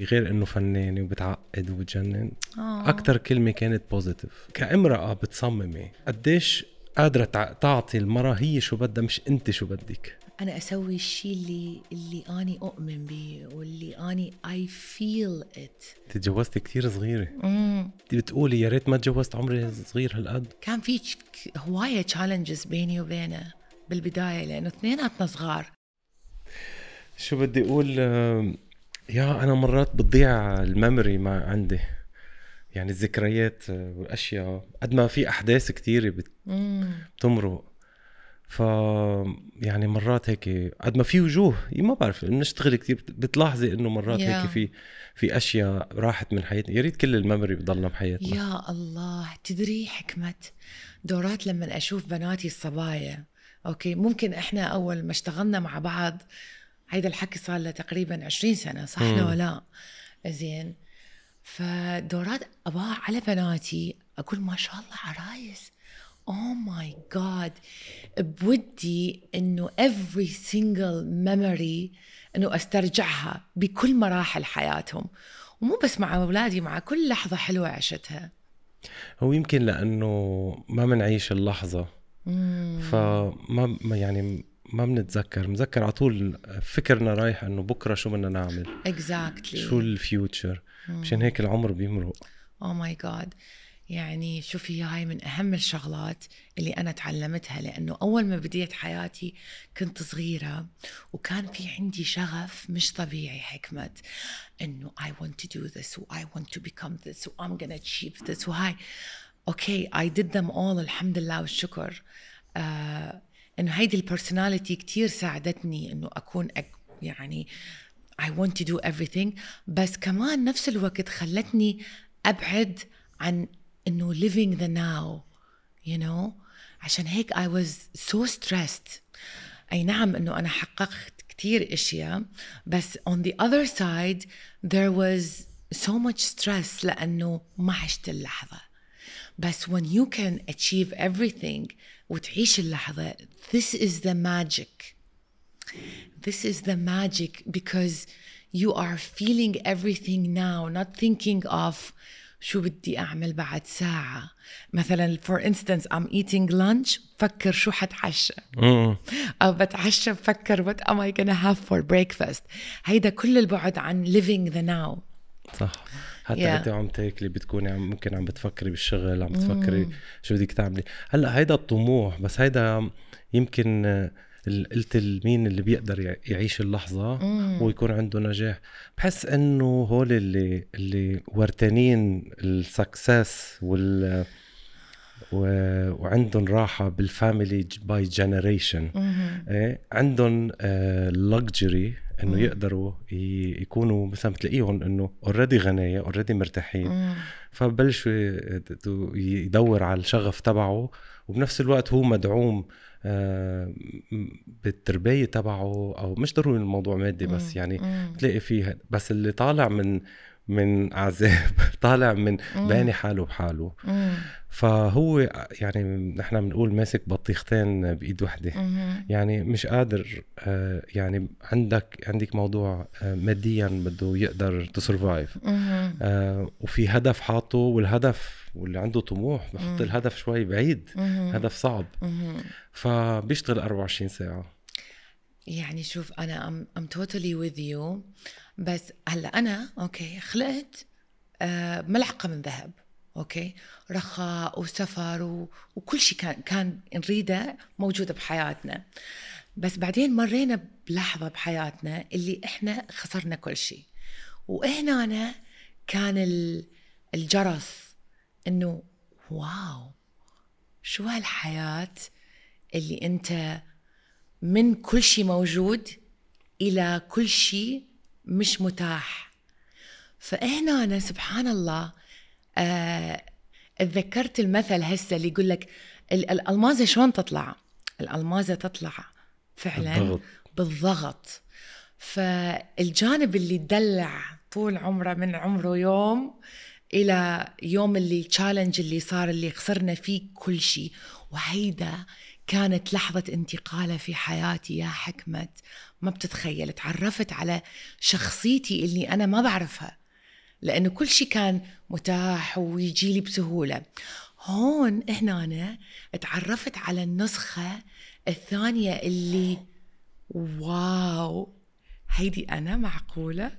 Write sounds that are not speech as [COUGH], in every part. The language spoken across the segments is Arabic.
غير إنه فنانة وبتعقد وبتجنن آه. أكثر كلمة كانت positive كامرأة بتصممي قديش قادرة تع- تعطي المرأة هي شو بدها مش أنت شو بدك. أنا أسوي الشيء اللي اللي أني أؤمن به واللي أني I feel it تجوزتي كثير صغيرة. أنت بتقولي يا ريت ما تجوزت عمري صغير هالقد. كان في هواية challenges بيني وبينه بالبداية لأنه اثنيناتنا صغار. شو بدي أقول يا أنا مرات بتضيع ال memory ما عندي. يعني الذكريات والأشياء قد ما في أحداث كثيره بت-. بتمرق. ف يعني مرات هيك قد ما في وجوه. ما بعرف بنشتغل كثير بت- بتلاحظي إنه مرات Yeah. هيك في في أشياء راحت من حياتنا. يا ريت كل ال memory بضلنا بحياتنا. يا الله تدري حكمة دورات لما أشوف بناتي الصبايا أوكي؟ ممكن إحنا أول ما اشتغلنا مع بعض هيدا الحكي صار له تقريبا 20 سنة صح؟ مم. لو لا زين. فدورات أبا على بناتي أقول ما شاء الله عرايس Oh my God. بودي إنه every single memory إنه أسترجعها بكل مراحل حياتهم. ومو بس مع أولادي مع كل لحظة حلوة عشتها. هو يمكن لأنه ما بنعيش اللحظة. مم. فما ما يعني ما بنتذكر بنتذكر على طول فكرنا رايح إنه بكرة شو بدنا نعمل. Exactly. شو ال future؟ مشان هيك العمر بيمرق. oh my God يعني شوفي هاي من أهم الشغلات اللي أنا تعلمتها لأنه أول ما بديت حياتي كنت صغيرة وكان في عندي شغف مش طبيعي حكمة إنه I want to do this و I want to become this و I'm gonna achieve this وهاي okay I did them all الحمد لله والشكر. آه إنه هيدي ال personality كتير ساعدتني إنه أكون أك يعني I want to do everything. بس كمان نفس الوقت خلتني أبعد عن إنه living the now you know عشان هيك I was so stressed. أي نعم إنه أنا حققت كتير إشياء بس on the other side there was so much stress لأنه ما عشت اللحظة. بس when you can achieve everything وتعيش اللحظه this is the magic this is the magic because you are feeling everything now not thinking of شو بدي أعمل بعد ساعة مثلا for instance I'm eating lunch بفكر شو حتعشى مم. أو بتعشى بفكر what am I gonna have for breakfast هيدا كل البعد عن living the now صح حتى Yeah. انت عم تاكلي بتكوني عم ممكن عم بتفكري بالشغل عم بتفكري شو بدك تعملي. هلأ هيدا الطموح بس هيدا يمكن آه، قلت مين اللي بيقدر يع- يعيش اللحظة ويكون عنده نجاح. بحس إنه هول اللي اللي ورتانين السكسس وال و... وعندهم راحة بالفاميلي by generation إيه؟ عندهم luxury إنه يقدروا يكونوا مثلا بتلاقيهم إنه already غنايا already مرتاحين. فبلشوا يدور على الشغف تبعه وبنفس الوقت هو مدعوم آه، بالتربية تبعه أو مش ضروري الموضوع مادي بس يعني بتلاقي فيه بس اللي طالع من من عذاب [LAUGHS] طالع من باني حاله بحاله. فهو يعني نحن بنقول ماسك بطيختين بإيد وحدة. يعني مش قادر آه، يعني عندك عندك موضوع آه، ماديا بده يقدر تسرفايف وفي هدف حاطه والهدف واللي عنده طموح بحط الهدف شوي بعيد. هدف صعب. فبيشتغل 24 ساعة. يعني شوف أنا I'm totally with you. بس هلأ أنا okay خلقت آه ملعقة من ذهب okay رخاء وسفر و... وكل شيء كان كان نريده موجودة بحياتنا. بس بعدين مرينا بلحظة بحياتنا اللي إحنا خسرنا كل شيء وهنا أنا كان ال- الجرس إنه wow شو هالحياة اللي أنت من كل شيء موجود إلى كل شيء مش متاح فهنا أنا سبحان الله آه اتذكرت المثل هسه اللي يقول لك ال- الألمازة شلون تطلع؟ الألمازة تطلع فعلا بالضغط. بالضغط فالجانب اللي دلع طول عمره من عمره يوم إلى يوم اللي التشالنج اللي صار اللي خسرنا فيه كل شيء وهيدا كانت لحظة انتقالة في حياتي يا حكمة ما بتتخيل تعرفت على شخصيتي اللي أنا ما بعرفها لأنه كل شيء كان متاح ويجي لي بسهولة. هون هنا أنا تعرفت على النسخة الثانية اللي واو هيدي أنا معقولة؟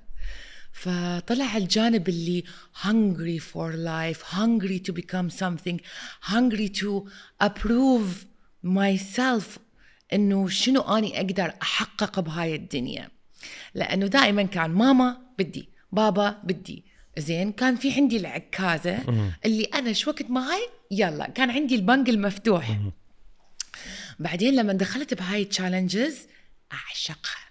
فطلع الجانب اللي hungry for life hungry to become something hungry to approve myself إنه شنو أني أقدر أحقق بهاي الدنيا. لأنه دائما كان ماما بدي بابا بدي. زين كان في عندي العكازة اللي أنا شو وقت ما هاي يلا كان عندي البنك المفتوح. بعدين لما دخلت بهاي التشالنجز أعشقها.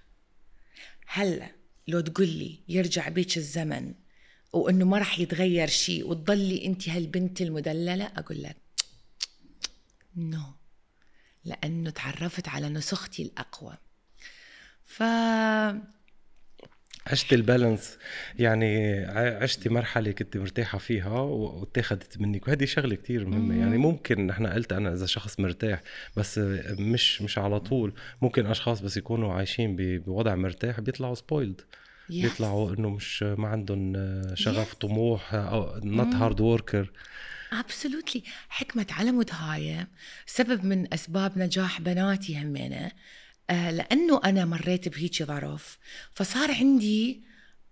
هلا لو تقول لي يرجع بيك الزمن وإنه ما راح يتغير شيء وتضلي أنت هالبنت المدللة أقول لك نو [TSK] no. لأنه تعرفت على نسختي الأقوى. ف عشت البالانس يعني عشتي مرحلة كنت مرتاحة فيها واتاخذت منك وهذه شغلة كتير مهمة. يعني ممكن نحن قلت أنا إذا شخص مرتاح بس مش مش على طول. ممكن أشخاص بس يكونوا عايشين بوضع مرتاح بيطلعوا spoiled yes. بيطلعوا إنه مش ما عندهم شغف yes. طموح أو not hard worker absolutely حكمة على مود هاي سبب من أسباب نجاح بناتي همينة آه لأنه أنا مريت بهيك ظرف فصار عندي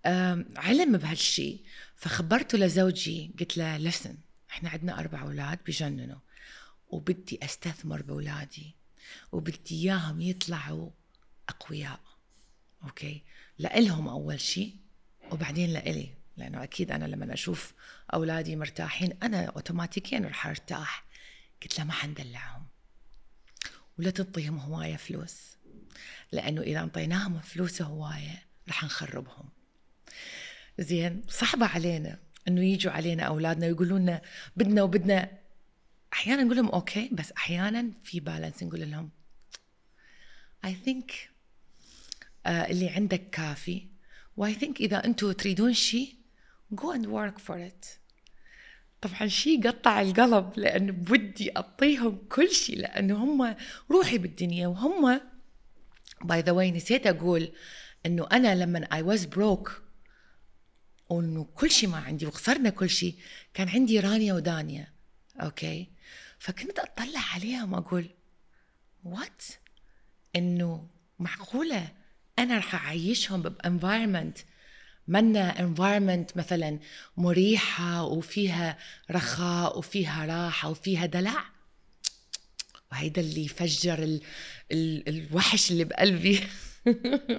آه علم بهالشي. فخبرته لزوجي قلت له لسن إحنا عندنا أربع أولاد بجننوا وبدي أستثمر بأولادي وبدي إياهم يطلعوا أقوياء. أوكي؟ لإلهم أول شيء وبعدين لإلي. لأنه أكيد أنا لما أشوف أولادي مرتاحين أنا اوتوماتيكيا رح أرتاح. قلت له ما حندلعهم. ولا تنطيهم هواية فلوس. لأنه إذا انطيناهم فلوس هوايه رح نخربهم. زين صعبة علينا إنه يجوا علينا أولادنا ويقولوا لنا بدنا وبدنا. أحيانا نقول لهم okay بس أحيانا في balance نقول لهم I think uh, اللي عندك كافي. و I think إذا أنتم تريدون شيء go and work for it. طبعا شيء قطع القلب لأنه بدي أعطيهم كل شيء لأنه هم روحي بالدنيا. وهم by the way نسيت أقول إنه أنا لما I was broke وإنه كل شيء ما عندي وخسرنا كل شيء كان عندي رانيا ودانيا. okay؟ فكنت أطلع عليهم أقول what إنه معقولة أنا رح أعيشهم ب environment. منا environment مثلا مريحة وفيها رخاء وفيها راحة وفيها دلع. وهيدا اللي فجر ال ال الوحش اللي بقلبي.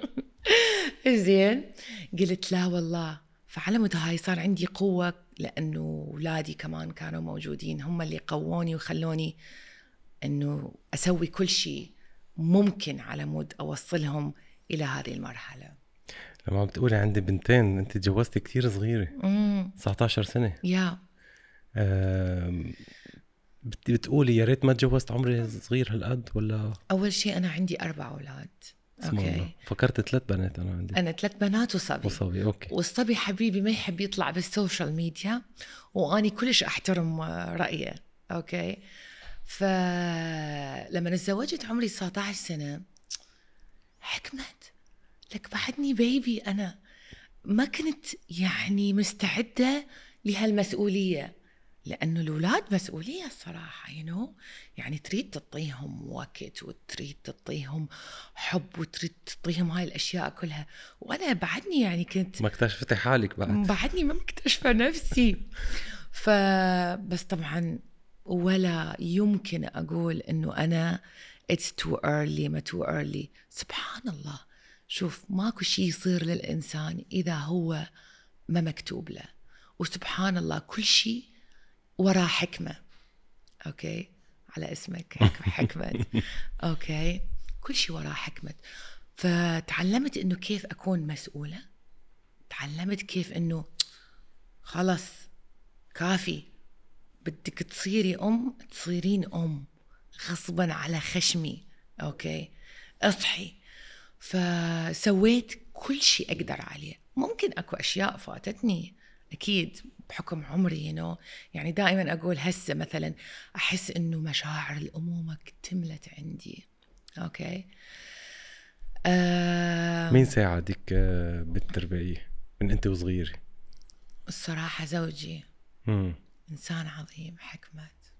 [LAUGHS] زين. قلت لا والله. فعلى مود هاي صار عندي قوة لأنه أولادي كمان كانوا موجودين. هم اللي قووني وخلوني أنه أسوي كل شيء ممكن على مود أوصلهم إلى هذه المرحلة. لما عم بتقولي عندي بنتين انت تجوزتي كثير صغيرة. امم 19 سنة. يا. بتقولي يا ريت ما تجوزت عمري صغير هالقد ولا؟ أول شيء أنا عندي أربع أولاد. okay. فكرت ثلاث بنات أنا عندي. أنا ثلاث بنات وصبي. وصبي okay. والصبي حبيبي ما يحب يطلع بال social media وأني كلش أحترم رأيه. okay. فلما تزوجت عمري 19 سنة حكمة. لك بعدني baby أنا ما كنت يعني مستعدة لهالمسؤولية. لأنه الأولاد مسؤولية الصراحة you know? يعني تريد تعطيهم وقت وتريد تعطيهم حب وتريد تعطيهم هاي الأشياء كلها. وأنا بعدني يعني كنت ما اكتشفتي حالك بعد. بعدني ما مكتشفة نفسي. فبس طبعا ولا يمكن أقول أنه أنا it's too early ما too early. سبحان الله. شوف ماكو شيء يصير للإنسان إذا هو ما مكتوب له. وسبحان الله كل شيء وراه حكمة. okay؟ على اسمك [LAUGHS] حكمة. okay؟ كل شيء وراه حكمة. فتعلمت إنه كيف أكون مسؤولة؟ تعلمت كيف إنه خلص كافي. بدك تصيري أم تصيرين أم. غصبا على خشمي. okay؟ أصحي. فسويت كل شيء أقدر عليه. ممكن أكو أشياء فاتتني أكيد بحكم عمري you know. يعني دائما أقول هسه مثلا أحس إنه مشاعر الأمومة اكتملت عندي. أوكي؟ آه مين ساعدك آه، بالتربية من أنت وصغيرة؟ الصراحة زوجي. مم. إنسان عظيم حكمت.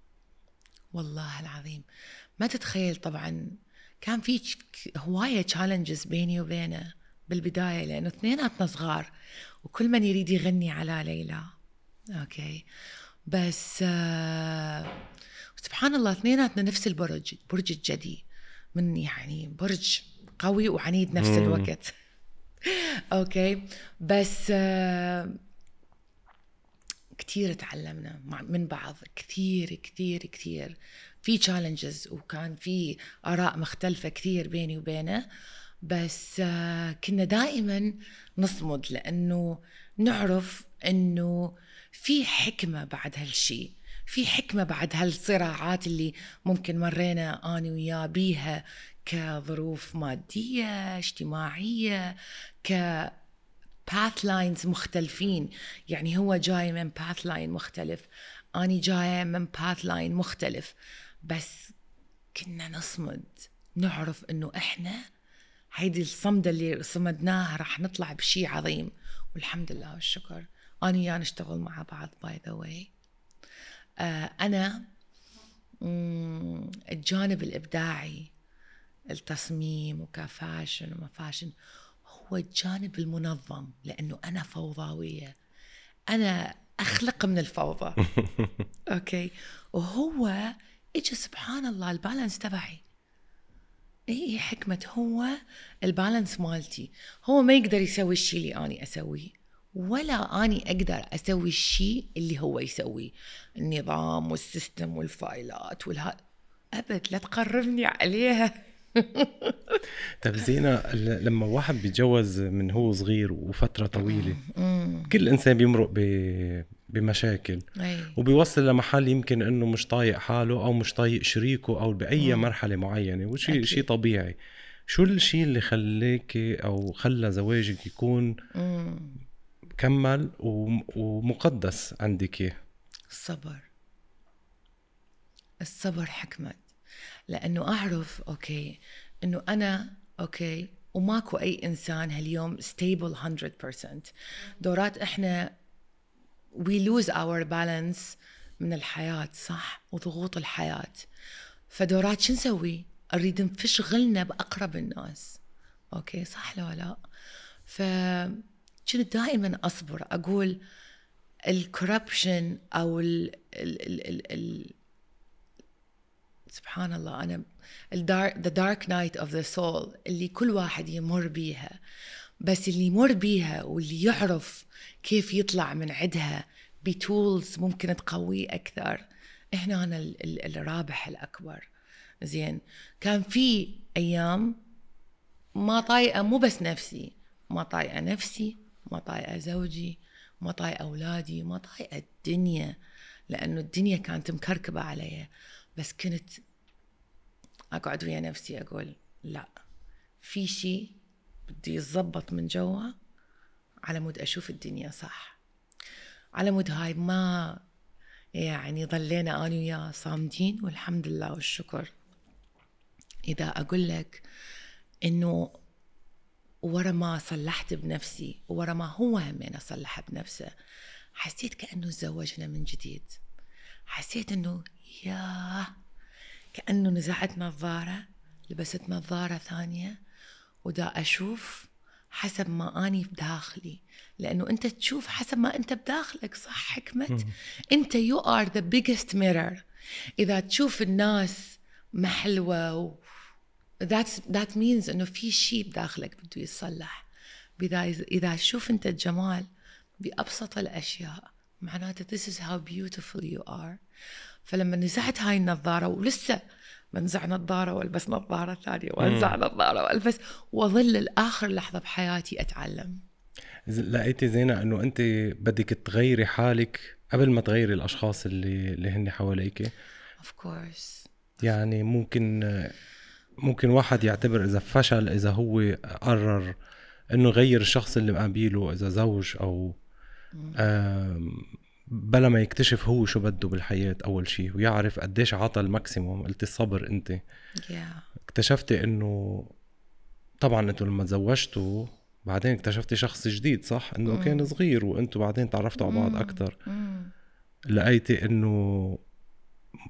والله العظيم. ما تتخيل طبعا كان في هواية challenges بيني وبينه بالبداية لأنه اثنيناتنا صغار وكل من يريد يغني على ليلى. okay. بس آه سبحان الله اثنيناتنا نفس البرج برج الجدي من يعني برج قوي وعنيد نفس. الوقت. [LAUGHS] okay. بس آه كثير تعلمنا من بعض كثير كثير كثير في challenges وكان في آراء مختلفة كثير بيني وبينه بس آه، كنا دائما نصمد لأنه نعرف إنه في حكمة بعد هالشيء في حكمة بعد هالصراعات اللي ممكن مرينا أنا وياه بيها كظروف مادية اجتماعية ك path lines مختلفين. يعني هو جاي من path line مختلف أنا جاية من path line مختلف. بس كنا نصمد نعرف إنه إحنا هيدي الصمدة اللي صمدناها راح نطلع بشي عظيم. والحمد لله والشكر. أنا وياه نشتغل مع بعض by the way مم، الجانب الإبداعي التصميم وك fashion وما fashion هو الجانب المنظم لأنه أنا فوضوية. أنا أخلق من الفوضى. [LAUGHS] okay؟ وهو اجى سبحان الله ال balance تبعي؟ اي إي حكمة؟ هو ال balance مالتي. هو ما يقدر يسوي الشيء اللي أني أسويه ولا أني أقدر أسوي الشيء اللي هو يسويه. النظام وال system والفايلات والها أبد لا تقربني عليها. [LAUGHS] طيب زينة لما واحد بيتجوز من هو صغير وفترة طويلة كل إنسان بيمرق ب... بمشاكل أي. وبيوصل لمحل يمكن إنه مش طايق حاله أو مش طايق شريكه أو بأي مرحلة معينة وشيء. شيء طبيعي شو الشيء اللي خليك أو خلى زواجك يكون مم. كمل وم- ومقدس عندك؟ الصبر الصبر حكمت لأنه أعرف okay إنه أنا okay وماكو أي إنسان هاليوم stable 100% دورات إحنا we lose our balance من الحياة صح؟ وضغوط الحياة. فدورات شو نسوي؟ نريد نفش غلنا بأقرب الناس. okay صح لو لا؟ فكنت دائما أصبر؟ أقول ال corruption ال ال ال ال ال سبحان الله الدارك the dark night of the soul اللي كل واحد يمر بيها. بس اللي يمر بيها واللي يعرف كيف يطلع من عندها بتولز ممكن تقويه أكثر. إحنا أنا ال- ال- الرابح الأكبر. زين؟ كان في أيام ما طايقة مو بس نفسي ما طايقة نفسي ما طايقة زوجي ما طايقة أولادي ما طايقة الدنيا لأنه الدنيا كانت مكركبة علي. بس كنت أقعد ويا نفسي أقول لا في شيء بده يتظبط من جوا على مود أشوف الدنيا صح. على مود هاي ما يعني ظلينا أنا وياه صامدين والحمد لله والشكر. إذا أقول لك إنه ورا ما صلحت بنفسي ورا ما هو همين صلح بنفسه حسيت كأنه تزوجنا من جديد. حسيت إنه ياه. كأنه نزعت نظارة لبست نظارة ثانية. ودا أشوف حسب ما أني بداخلي. لأنه أنت تشوف حسب ما أنت بداخلك صح حكمة أنت you are the biggest mirror. إذا تشوف الناس محلوة و... that's that means إنه في شيء بداخلك بده يتصلح إذا إذا تشوف أنت الجمال بأبسط الأشياء معناته this is how beautiful you are. فلما نزعت هاي النظارة ولسه بنزع نظارة والبس نظارة ثانية وأنزع نظارة وألبس واظل لاخر لحظة بحياتي أتعلم. لقيتي زينة إنه أنت بدك تغيري حالك قبل ما تغيري الأشخاص اللي اللي هن حواليك. Of course. يعني ممكن ممكن واحد يعتبر إذا فشل إذا هو قرر إنه يغير الشخص اللي مقابله إذا زوج أو بلا ما يكتشف هو شو بده بالحياة أول شيء ويعرف قديش عطى الماكسيموم قلت الصبر أنت yeah. اكتشفتي إنه طبعا أنتوا لما تزوجتوا بعدين اكتشفتي شخص جديد صح إنه مم. كان صغير وأنتوا بعدين تعرفتوا على بعض. أكثر مم. لقيتي إنه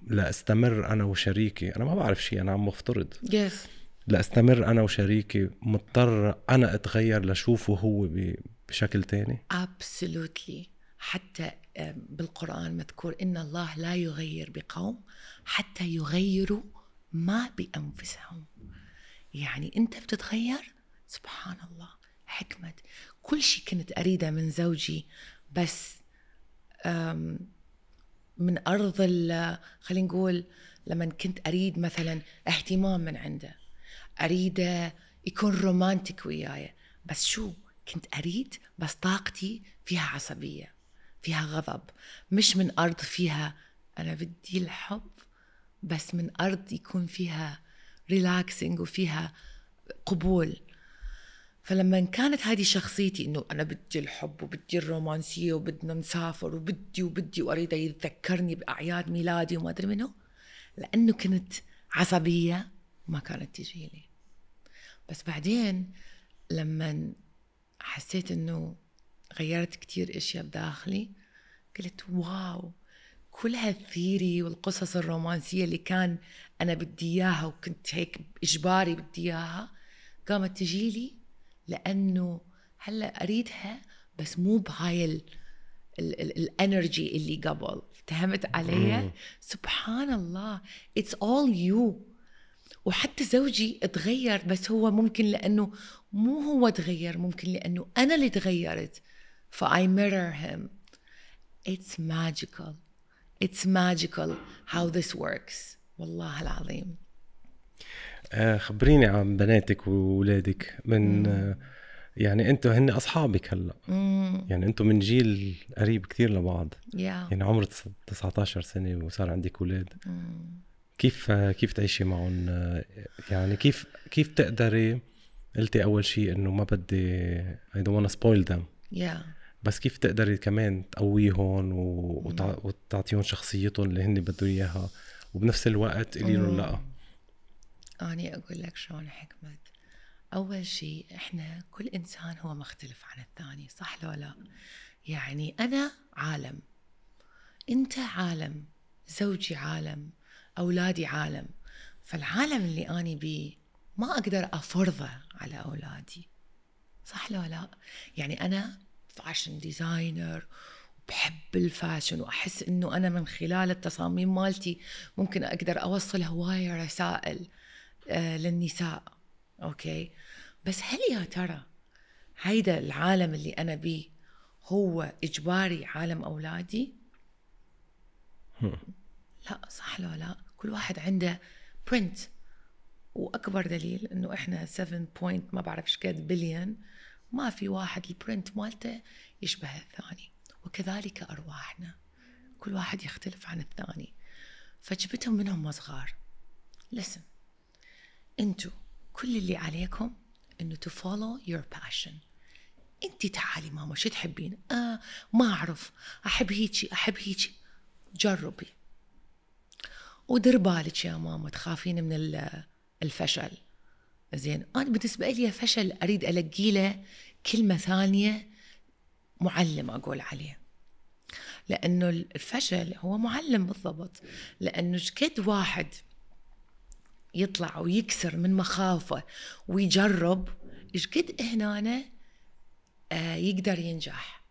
لاستمر أنا وشريكي أنا ما بعرف شيء أنا عم بفترض yes لاستمر أنا وشريكي مضطر أنا أتغير لشوفه هو بشكل تاني absolutely حتى بالقرآن مذكور إن الله لا يغير بقوم حتى يغيروا ما بأنفسهم. يعني أنت بتتغير؟ سبحان الله حكمة كل شيء كنت أريده من زوجي بس من أرض خلينا نقول لما كنت أريد مثلا اهتمام من عنده أريده يكون رومانتك وياي بس شو؟ كنت أريد بس طاقتي فيها عصبية. فيها غضب. مش من أرض فيها أنا بدي الحب بس من أرض يكون فيها ريلاكسنج وفيها قبول. فلما كانت هذه شخصيتي إنه أنا بدي الحب وبدي الرومانسية وبدنا نسافر وبدي وبدي وأريد يتذكرني بأعياد ميلادي وما أدري منه لأنه كنت عصبية ما كانت تجي لي بس بعدين لما حسيت إنه غيرت كتير إشياء بداخلي. قلت واو كل هالثيري والقصص الرومانسية اللي كان أنا بدي إياها وكنت هيك إجباري بدي إياها قامت تجيلي لأنه هلأ أريدها بس مو بهاي ال- ال- ال- ال energy اللي قبل. فهمت علي؟ سبحان الله. it's all you وحتى زوجي تغير بس هو ممكن لأنه مو هو تغير ممكن لأنه أنا اللي تغيرت. ف I mirror him. It's magical. It's magical how this works. والله العظيم آه، خبريني عن بناتك وولادك. من آه، يعني أنتوا هن أصحابك هلا. يعني أنتوا من جيل قريب كتير لبعض. يعني عمر 19 سنة وصار عندك أولاد كيف كيف تعيشي معهم؟ آه، يعني كيف كيف تقدري؟ قلتي أول شيء إنه ما بدي I don't wanna spoil them. يا بس كيف تقدري كمان تقويهم وتعطيهم شخصيتهم اللي هن بدهم إياها وبنفس الوقت قولي لهم لا. أنا أقول لك شلون حكمت. أول شيء إحنا كل إنسان هو مختلف عن الثاني صح لو لا؟ يعني أنا عالم. أنت عالم زوجي عالم أولادي عالم. فالعالم اللي أنا بيه ما أقدر أفرضه على أولادي. صح لو لا؟ يعني أنا fashion designer بحب ال fashion وأحس إنه أنا من خلال التصاميم مالتي ممكن أقدر أوصل هواية رسائل آه للنساء. okay؟ بس هل يا ترى هيدا العالم اللي أنا بيه هو إجباري عالم أولادي؟ لا صح لو لا؟ كل واحد عنده print وأكبر دليل إنه إحنا 7 point ما بعرف إيش قد بليون ما في واحد البرنت مالته يشبه الثاني وكذلك أرواحنا. كل واحد يختلف عن الثاني. فجبتهم منهم صغار. Listen أنتوا كل اللي عليكم إنه to follow your passion. انت تعالي ماما شو تحبين؟ آه ما أعرف. أحب هيجي أحب هيجي. جربي. ودير بالك يا ماما تخافين من ال- الفشل. زين. أنا بالنسبة لي فشل أريد ألقي له كلمة ثانية معلم أقول عليه. لأنه الفشل هو معلم بالضبط. لأنه قد واحد يطلع ويكسر من مخاوفه ويجرب إيش قد هنا آه يقدر ينجح.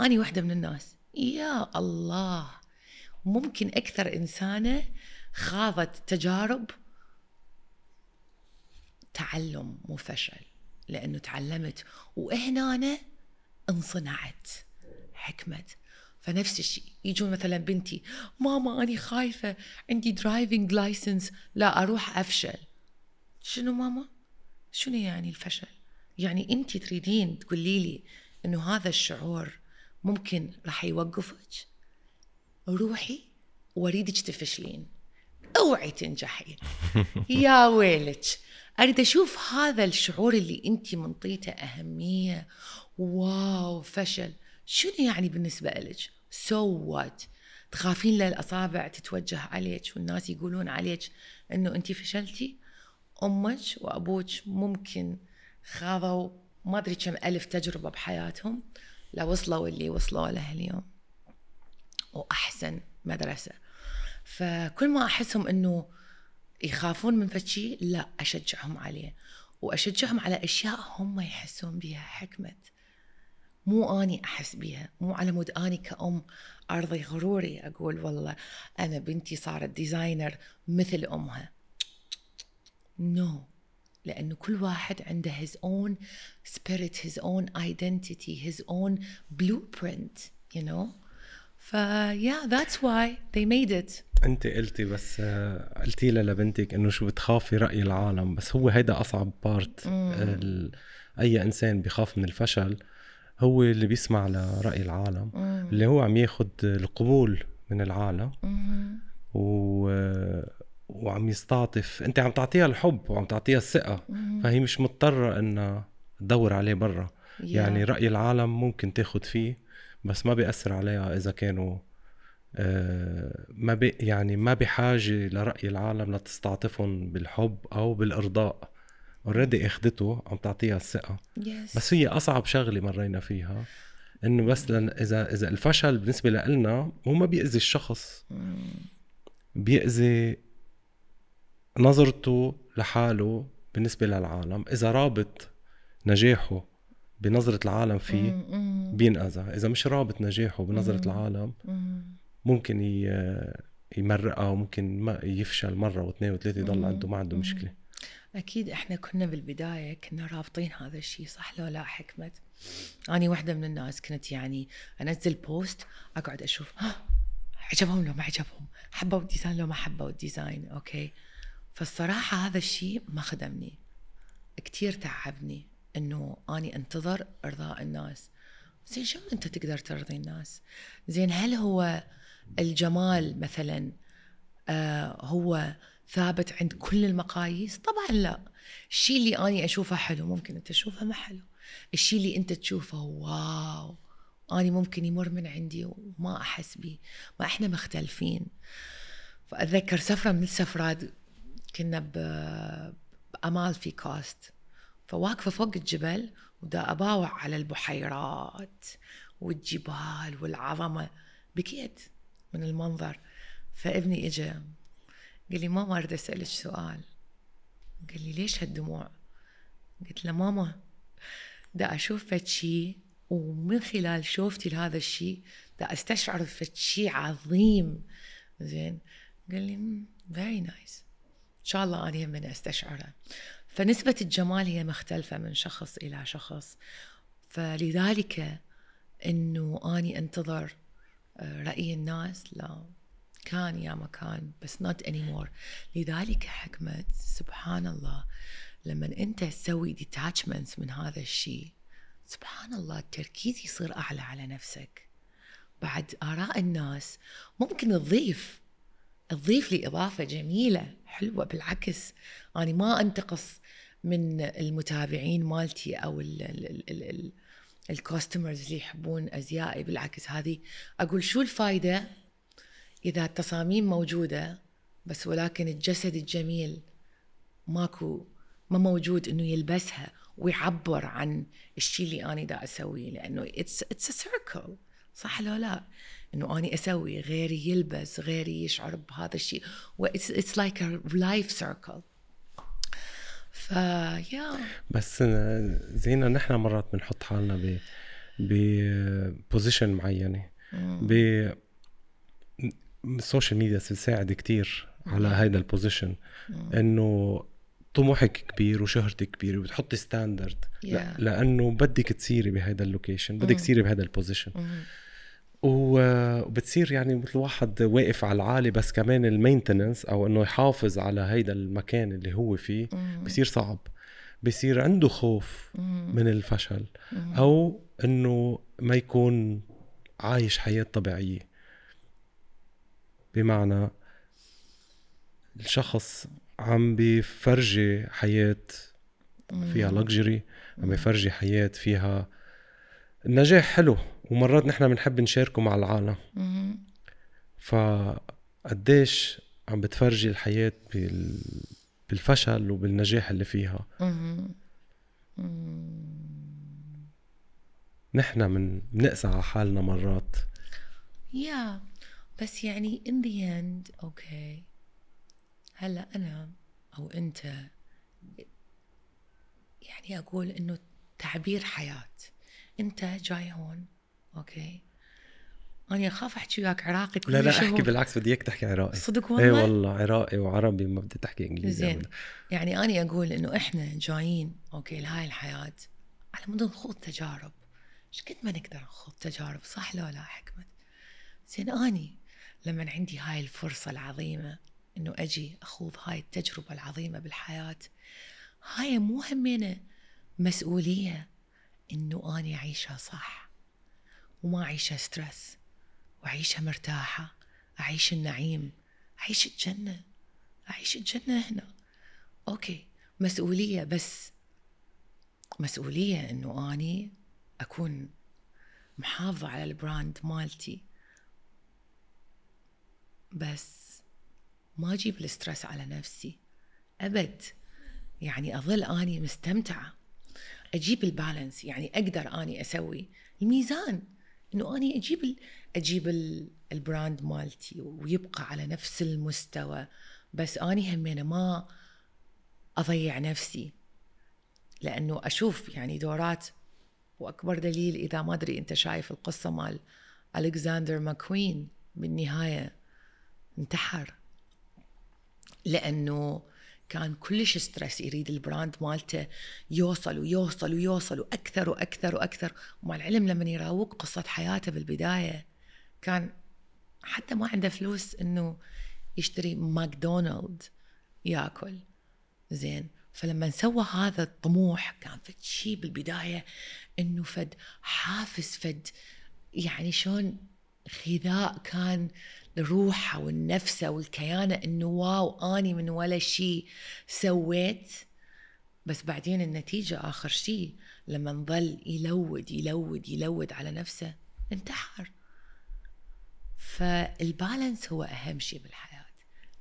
أنا واحدة من الناس. يا الله. ممكن أكثر إنسانة خاضت تجارب تعلم مو فشل لأنه تعلمت وهنا أنا انصنعت حكمت فنفس الشيء يجون مثلا بنتي ماما أنا خايفة عندي driving license لا أروح أفشل شنو ماما؟ شنو يعني الفشل؟ يعني أنت تريدين تقولي لي إنه هذا الشعور ممكن راح يوقفك؟ روحي وأريدك تفشلين اوعي تنجحين [LAUGHS] يا ويلك أريد أشوف هذا الشعور اللي أنت منطيته أهمية. wow فشل. شنو يعني بالنسبة لك؟ so so what تخافين للاصابع تتوجه عليك والناس يقولون عليك إنه أنت فشلتي؟ أمك وأبوك ممكن خاضوا ما أدري كم ألف تجربة بحياتهم. لوصلوا اللي وصلوا له اليوم. وأحسن مدرسة. فكل ما أحسهم إنه يخافون من فشي لا أشجعهم عليه. وأشجعهم على أشياء هم يحسون بها حكمة. مو أني أحس بها مو على مود أني كأم أرضي غروري أقول والله أنا بنتي صارت designer مثل أمها. no no. لأنه كل واحد عنده his own spirit his own identity his own blueprint you know. ف yeah that's why they made it. انت قلتي بس آه، قلتي لها لبنتك انه شو بتخافي رأي العالم بس هو هيدا أصعب part أي إنسان بخاف من الفشل هو اللي بيسمع لرأي العالم مم. اللي هو عم ياخد القبول من العالم. و وعم يستعطف. انت عم تعطيها الحب وعم تعطيها الثقة فهي مش مضطرة انها تدور عليه برا. yeah. يعني رأي العالم ممكن تاخد فيه بس ما بيأثر عليها إذا كانوا آه، ما بي يعني ما بحاجة لرأي العالم لتستعطفهم بالحب أو بالإرضاء. already اخذته عم تعطيها الثقة. Yes. بس هي أصعب شغلة مرينا فيها إنه بس لن إذا إذا الفشل بالنسبة لنا هو ما بيأذي الشخص. بيأذي نظرته لحاله بالنسبة للعالم. إذا رابط نجاحه بنظرة العالم فيه بينأذى. إذا مش رابط نجاحه بنظرة العالم ممكن يمرقها وممكن ما يفشل مرة واثنين وثلاثة يضل عنده ما عنده مشكلة. أكيد إحنا كنا بالبداية كنا رابطين هذا الشيء صح لو لا حكمة أنا واحدة من الناس كنت يعني أنزل post أقعد أشوف عجبهم لو ما عجبهم؟ حبوا ال design لو ما حبوا ال design. okay. فالصراحة هذا الشيء ما خدمني. كتير تعبني إنه أني أنتظر إرضاء الناس. زين شلون أنت تقدر ترضي الناس؟ زين هل هو الجمال مثلا آه هو ثابت عند كل المقاييس؟ طبعا لا. الشيء اللي أني أشوفه حلو ممكن أنت تشوفه ما حلو. الشيء اللي أنت تشوفه واو أني ممكن يمر من عندي وما أحس به ما إحنا مختلفين. فأتذكر سفرة من السفرات كنا بأمال في كاست فواقفة فوق الجبل ودا أباوع على البحيرات والجبال والعظمة. بكيت. من المنظر فابني إجا قال لي ماما أريد أسألك سؤال. قال لي ليش هالدموع؟ قلت له ماما دا أشوف فد شيء ومن خلال شوفتي لهذا الشيء دا أستشعر فد شيء عظيم. زين. قال لي very nice إن شاء الله أنا من أستشعره. فنسبة الجمال هي مختلفة من شخص إلى شخص. فلذلك أنه أني أنتظر رأي الناس لا كان يا مكان بس not anymore. لذلك حكمة سبحان الله لما أنت تسوي detachments من هذا الشيء سبحان الله التركيز يصير أعلى على نفسك. بعد آراء الناس ممكن تضيف تضيف لي إضافة جميلة حلوة بالعكس. أنا ما أنتقص من المتابعين مالتي أو الكاستمرز اللي يحبون أزيائي بالعكس هذه أقول شو الفائده إذا التصاميم موجودة بس ولكن الجسد الجميل ماكو ما موجود إنه يلبسها ويعبر عن الشيء اللي أنا دا أسويه لأنه it's it's a circle صح لو لا؟ إنه أني أسوي غيري يلبس غيري يشعر بهذا الشيء it's like life circle ف يا بس زينا نحن مرات بنحط حالنا ب ب position معينة. ب ال social media بتساعد كتير على هيدا ال position إنه طموحك كبير وشهرتك كبيرة وبتحطي standard yeah. لأنه بدك تصيري بهيدا ال location بدك تصيري بهذا ال position وبتصير يعني مثل واحد واقف على العالي بس كمان ال maintenance أو إنه يحافظ على هيدا المكان اللي هو فيه بصير صعب. بصير عنده خوف من الفشل أو إنه ما يكون عايش حياة طبيعية. بمعنى الشخص عم بفرجي حياة فيها لكجري عم بفرجي حياة فيها النجاح حلو. ومرات نحن بنحب نشاركه مع العالم. فقديش عم بتفرجي الحياة بال... بالفشل وبالنجاح اللي فيها. نحن من بنقسى على حالنا مرات. يا بس يعني in the end okay هلا أنا أو أنت يعني أقول إنه تعبير حياة. أنت جاي هون okay. أنا أخاف أحكي وياك عراقي كل لا لا هو- أحكي بالعكس بدي إياك تحكي عراقي. صدق إيه والله؟ والله عراقي وعربي ما بدي تحكي إنجليزي زين. أبداً. يعني أنا أقول إنه إحنا جايين okay لهاي الحياة على مود نخوض تجارب. إيش قد ما نقدر نخوض تجارب صح لو لا حكمت زين أني لما عندي هاي الفرصة العظيمة إنه أجي أخوض هاي التجربة العظيمة بالحياة هاي مو همينة مسؤولية إنه أنا أعيشها صح. وما أعيشها stress وأعيشها مرتاحة. أعيش النعيم. أعيش الجنة. أعيش الجنة هنا. okay. مسؤولية بس. مسؤولية إنه أني أكون محافظة على ال brand مالتي. بس ما أجيب ال stress على نفسي. أبد. يعني أظل أني مستمتعة. أجيب ال balance يعني أقدر أني أسوي. الميزان. إنه أني أجيب ال... أجيب ال... ال brand مالتي ويبقى على نفس المستوى بس أني همينة ما أضيع نفسي. لأنه أشوف يعني دورات وأكبر دليل إذا ما أدري أنت شايف القصة مال ألكسندر ماكوين بالنهاية انتحر. لأنه كان كلش stress يريد ال brand مالته يوصل ويوصل ويوصل وأكثر وأكثر وأكثر. ومع العلم لما يراوق قصة حياته بالبداية كان حتى ما عنده فلوس إنه يشتري ماكدونالد ياكل. زين. فلما سوى هذا الطموح كان فد شيء بالبداية إنه فد حافز فد يعني شلون غذاء كان لروحه والنفسه والكيانه إنه wow أني من ولا شيء سويت. بس بعدين النتيجة آخر شيء لما نظل يلود يلود يلود على نفسه انتحر. فال balance هو أهم شيء بالحياة.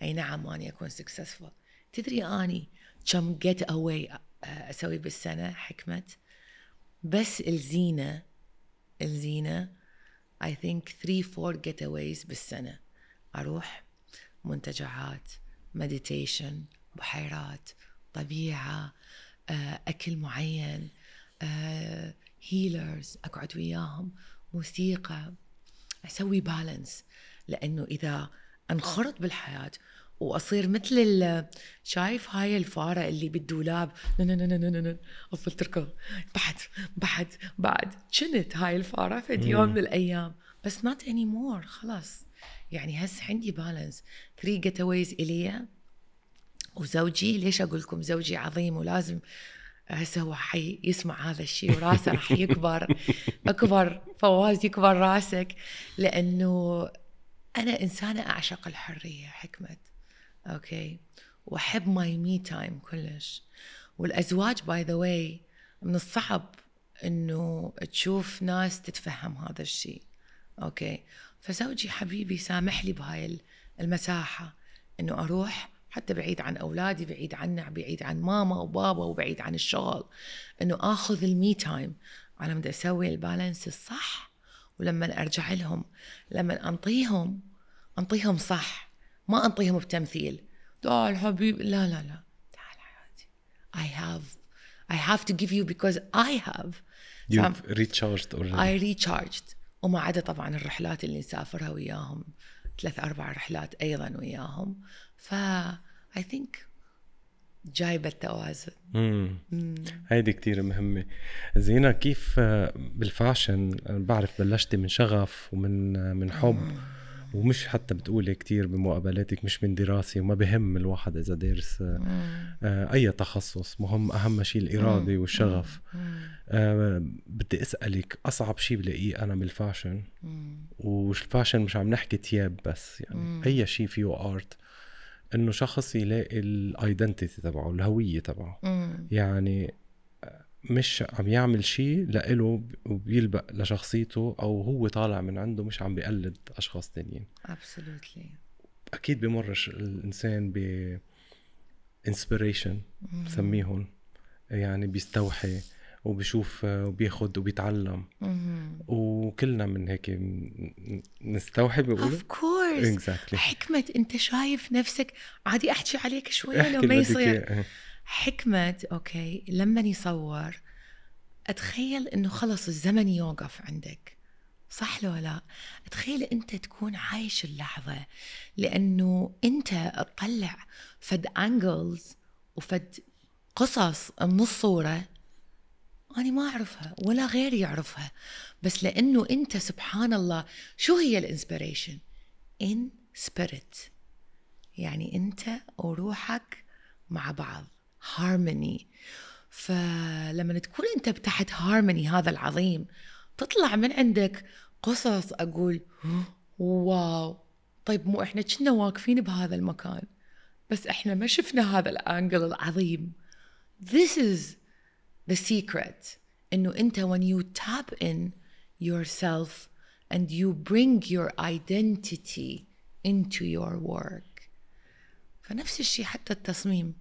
أي نعم أني أكون successful تدري أني كم getaway أسوي بالسنة؟ حكمة. بس الزينة الزينة I think 3 4 getaways بالسنة. أروح منتجعات مديتيشن بحيرات طبيعة آه، أكل معين هيلرز أقعد وياهم موسيقى. أسوي بالانس لأنه إذا انخرط بالحياة وأصير مثل شايف هاي الفارة اللي بالدولاب. أفضل تركض بعد بعد بعد. كنت هاي الفارة فد يوم من الأيام. بس not anymore. خلاص. يعني هسه عندي balance 3 getaways إلي. وزوجي ليش أقول لكم زوجي عظيم ولازم هسه هو حي يسمع هذا الشيء وراسه راح يكبر. [LAUGHS] أكبر فواز يكبر راسك. لأنه أنا إنسانة أعشق الحرية حكمة. okay وأحب my me time كلش. والأزواج by the way من الصعب إنه تشوف ناس تتفهم هذا الشيء. okay فزوجي حبيبي سامح لي بهاي المساحة إنه أروح حتى بعيد عن أولادي بعيد عنا بعيد عن ماما وبابا وبعيد عن الشغل. إنه آخذ ال me time على مود أسوي ال balance الصح ولما أرجع لهم لما أنطيهم أنطيهم صح. ما أنطيهم بتمثيل. تعال حبيبي لا لا لا. تعال حياتي I have I have to give you because I have؟ You've recharged already. I recharged. وما عدا طبعا الرحلات اللي نسافرها وياهم ثلاث أربع رحلات أيضا وياهم. ف I think جايبة التوازن. مم. هيدي كتير مهمة. زينة كيف بال fashion؟ بعرف بلشتي من شغف ومن من حب. ومش حتى بتقولي كتير بمقابلاتك مش من دراسة وما بهم الواحد إذا دارس آه، آه، أي تخصص. مهم أهم شيء الإرادة والشغف. آه، بدي أسألك أصعب شيء بلاقيه أنا بال fashion وال fashion مش عم نحكي تياب بس يعني أي شيء فيه art إنه شخص يلاقي ال identity تبعه الهوية تبعه. يعني مش عم يعمل شيء لإله وبيلبق لشخصيته أو هو طالع من عنده مش عم بيقلد أشخاص تانيين. Absolutely. أكيد بمرش الإنسان ب inspiration بسميهم يعني بيستوحي وبشوف وبياخد وبيتعلم. وكلنا من هيك نستوحي بيقولوا؟ of course exactly حكمة أنت شايف نفسك؟ عادي أحكي عليك شوية لو ما يصير. حكمة okay لما يصور أتخيل إنه خلص الزمن يوقف عندك. صح لو لا؟ تخيل أنت تكون عايش اللحظة لأنه أنت تطلع فد angles وفد قصص من الصورة أنا ما أعرفها ولا غيري يعرفها. بس لأنه أنت سبحان الله شو هي ال inspiration؟ in spirit. يعني أنت وروحك مع بعض. Harmony. فلما تكون أنت بتحت harmony هذا العظيم تطلع من عندك قصص أقول wow طيب مو إحنا كنا واقفين بهذا المكان بس إحنا ما شفنا هذا ال angle العظيم. This is the secret إنه أنت when you tap in yourself and you bring your identity into your work. فنفس الشيء حتى التصميم.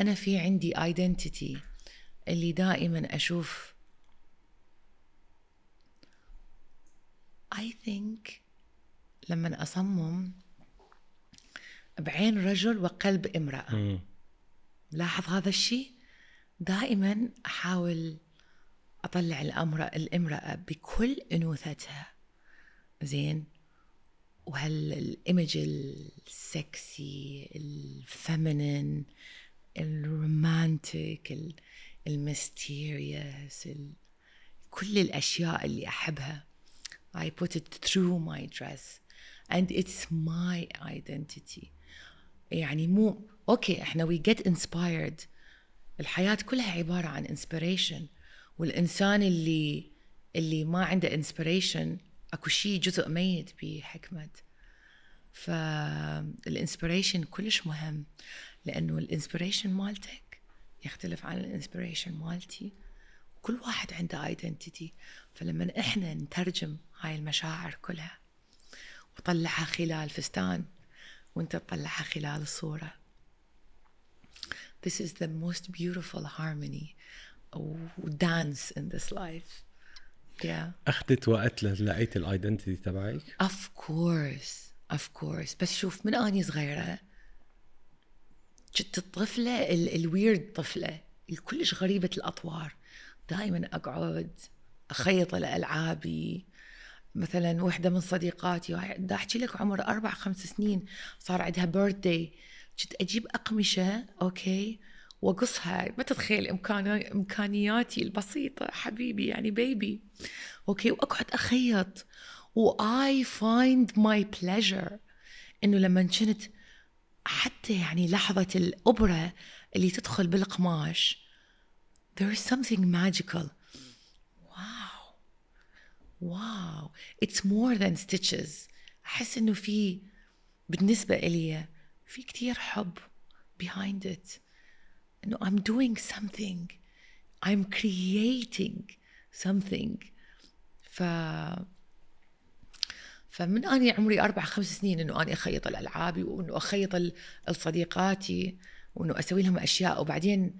أنا في عندي identity اللي دائما أشوف. I think لما أصمم بعين رجل وقلب امرأة. لاحظ هذا الشيء؟ دائما أحاول أطلع الامر الامرأة بكل أنوثتها. زين؟ وهالايمج السكسي الفيمينين الرومانتيك الميستيريوس كل الأشياء اللي أحبها. I put it through my dress and it's my identity. يعني مو okay إحنا we get inspired. الحياة كلها عبارة عن inspiration والإنسان اللي اللي ما عنده inspiration أكو شيء جزء ميت بحكمة فال inspiration كلش مهم لأنه ال inspiration مالتك يختلف عن ال inspiration مالتي كل واحد عنده identity فلما إحنا نترجم هاي المشاعر كلها وطلعها خلال فستان وإنت تطلعها خلال الصورة. This is the most beautiful harmony dance in this life. Yeah. أخذت وقت للقيت ال identity تبعك؟ Of course. Of course. بس شوف من اني صغيرة كنت الطفلة ال weird طفلة الكلش غريبة الأطوار. دائما أقعد أخيط الالعابي مثلا وحدة من صديقاتي دا أحكي لك عمر أربع خمس سنين صار عندها birthday كنت أجيب أقمشة okay وأقصها. ما تتخيل إمكان إمكانياتي البسيطة حبيبي يعني baby okay وأقعد أخيط. و I find my pleasure انه لما كنت حتى يعني لحظه الابره اللي تدخل بالقماش there is something magical واو واو it's more than stitches احس انه في بالنسبه إلي في كتير حب behind it انه I'm doing something I'm creating something ف فمن أني عمري أربع خمس سنين إنه أني أخيط الألعاب وإنه أخيط لصديقاتي وإنه أسوي لهم أشياء. وبعدين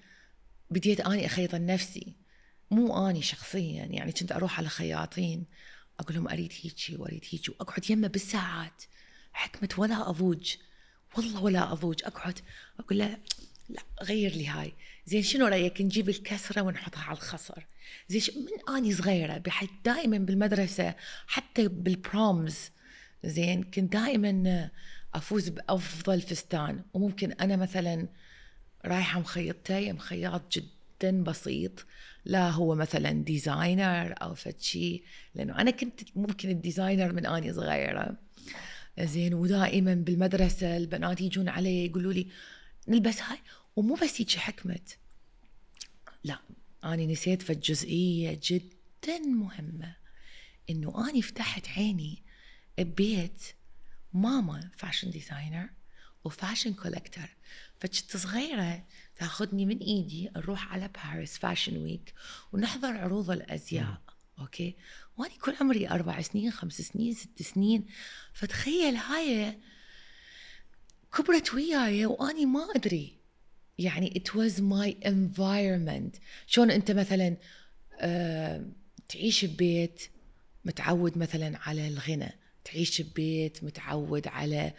بديت أني أخيط لنفسي مو أني شخصيا. يعني كنت أروح على خياطين أقول لهم أريد هيجي وأريد هيجي وأقعد يمه بالساعات حكمة ولا أضوج. والله ولا أضوج أقعد أقول له لا غير لي هاي. زين شنو رأيك نجيب الكسرة ونحطها على الخصر؟ زين من أني صغيرة بحيث دائما بالمدرسة حتى بالبرومز زين كنت دائما أفوز بأفضل فستان. وممكن أنا مثلا رايحة مخيطتي مخياط جدا بسيط. لا هو مثلا designer أو فد شيء لأنه أنا كنت ممكن ال designer من أني صغيرة. زين ودائما بالمدرسة البنات يجون علي يقولوا لي نلبس هاي؟ ومو بس هيك حكمت. لا أنا نسيت فالجزئية جدا مهمة. إنه أنا فتحت عيني ببيت ماما fashion designer و fashion collector فكنت صغيرة تاخذني من إيدي نروح على باريس fashion week ونحضر عروض الأزياء. أوكي؟ وأني كل عمري أربع سنين خمس سنين ست سنين. فتخيل هاي كبرت وياي وأني ما أدري. يعني it was my environment. شلون انت مثلا آه تعيش ببيت متعود مثلا على الغنى تعيش ببيت متعود على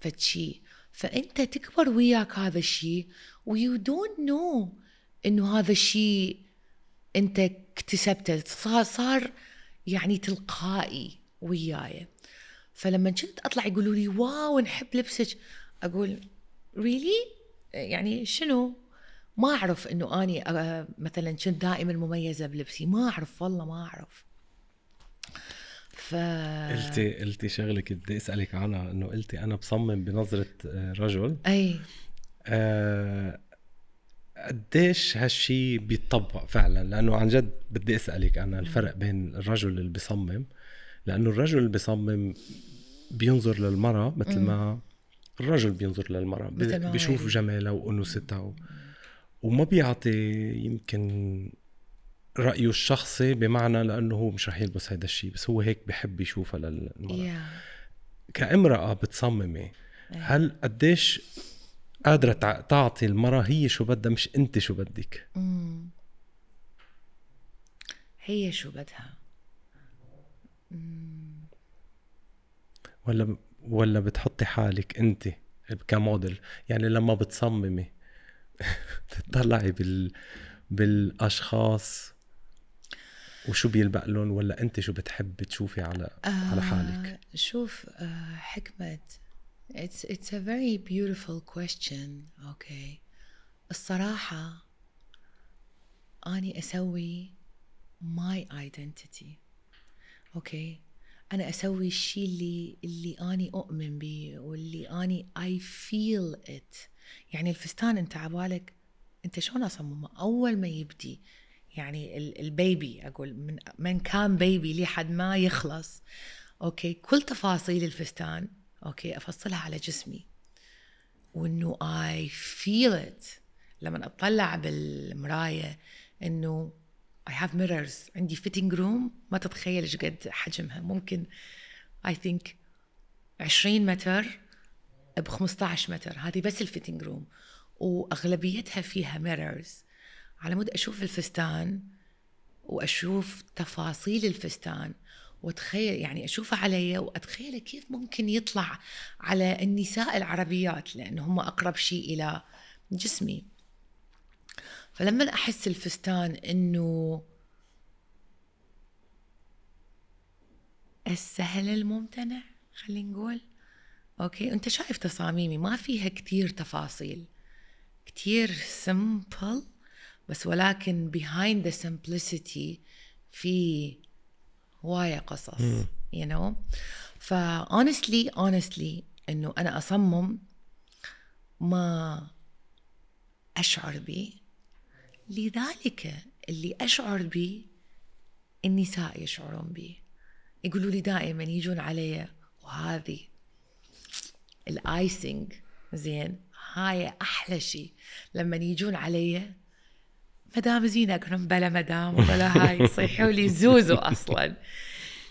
fetchy فأنت تكبر وياك هذا الشيء و you don't know إنه هذا الشيء أنت اكتسبته. صار صار يعني تلقائي وياي. فلما كنت أطلع يقولوا لي wow نحب لبسك. أقول ريلي really? يعني شنو؟ ما أعرف إنه أني آه، مثلا كنت دائما مميزة بلبسي. ما أعرف والله ما أعرف. ف قلتي قلتي شغلة كنت بدي أسألك عنها إنه قلتي أنا بصمم بنظرة آه، رجل. أي. آه قديش هالشي بيتطبق فعلا؟ لأنه عن جد بدي أسألك أنا الفرق بين الرجل اللي بيصمم لأنه الرجل اللي بيصمم بينظر للمرأة مثل ما الرجل بينظر للمرأة بيشوف جمالها وانوثتها و... وما بيعطي يمكن رأيه الشخصي بمعنى لأنه هو مش رح يلبس هذا الشيء بس هو هيك بحب يشوفها للمرأة yeah. كامرأة بتصممي هل قديش قادرة تعطي المرأة هي شو بدها مش أنت شو بدك. هي شو بدها. ولا ولا بتحطي حالك انت كموديل؟ يعني لما بتصممي [LAUGHS] تطلعي بال بالأشخاص وشو بيلبق لهم ولا انت شو بتحبي تشوفي على آه على حالك؟ شوف آه حكمة it's it's a very beautiful question okay. الصراحة أني أسوي my identity okay. أنا أسوي الشيء اللي اللي أني أؤمن به واللي أني I feel it يعني الفستان أنت عبالك أنت شلون أصممه؟ أول ما يبدي يعني ال baby أقول من من كان baby لحد ما يخلص. أوكي كل تفاصيل الفستان أوكي أفصلها على جسمي. وإنه I feel it لما أطلع بالمراية إنه I have mirrors. عندي fitting room. ما تتخيل إيش قد حجمها. ممكن I think 20 متر ب 15 متر. هذه بس ال fitting room وأغلبيتها فيها mirrors. على مود أشوف الفستان وأشوف تفاصيل الفستان واتخيل يعني أشوفه علي واتخيل كيف ممكن يطلع على النساء العربيات لأن هم أقرب شيء إلى جسمي. فلما أحس الفستان إنه السهل الممتنع خلينا نقول. أوكي أنت شايف تصاميمي ما فيها كثير تفاصيل. كثير سمبل بس ولكن behind the simplicity في هواية قصص you know. ف honestly honestly إنه أنا أصمم ما أشعر به لذلك اللي أشعر به النساء يشعرون به يقولوا لي دائما يجون علي وهذه الايسنج زين هاي أحلى شيء لما يجون علي مدام زينة أقول بلا مدام ولا هاي. يصيحوا لي زوزو أصلا.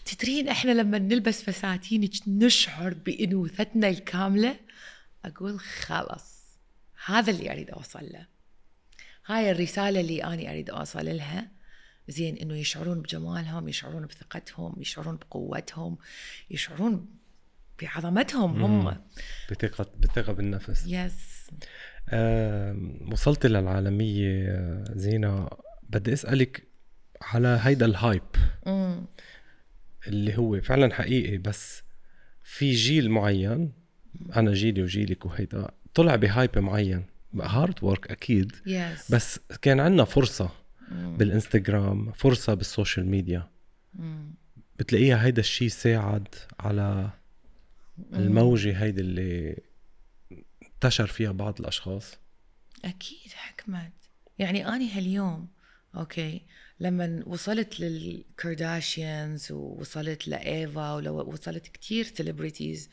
تدرين إحنا لما نلبس فساتين نشعر بأنوثتنا الكاملة؟ أقول خلص هذا اللي أريد أوصل له. هاي الرسالة اللي أنا أريد أوصل لها. زين إنه يشعرون بجمالهم يشعرون بثقتهم يشعرون بقوتهم يشعرون بعظمتهم هم. بثقة بثقة بالنفس. yes آه وصلت للعالمية زينة. بدي أسألك على هيدا ال hype مم. اللي هو فعلا حقيقي بس في جيل معين أنا جيلي وجيلك وهيدا طلع ب hype معين. hard work أكيد yes. بس كان عندنا فرصة mm. بالإنستغرام فرصة بال social media mm. بتلاقيها هيدا الشيء ساعد على mm. الموجة هيدي اللي انتشر فيها بعض الأشخاص أكيد حكمت يعني أني هاليوم أوكي لما وصلت للكارداشيانز ووصلت لإيفا ووصلت كتير celebrities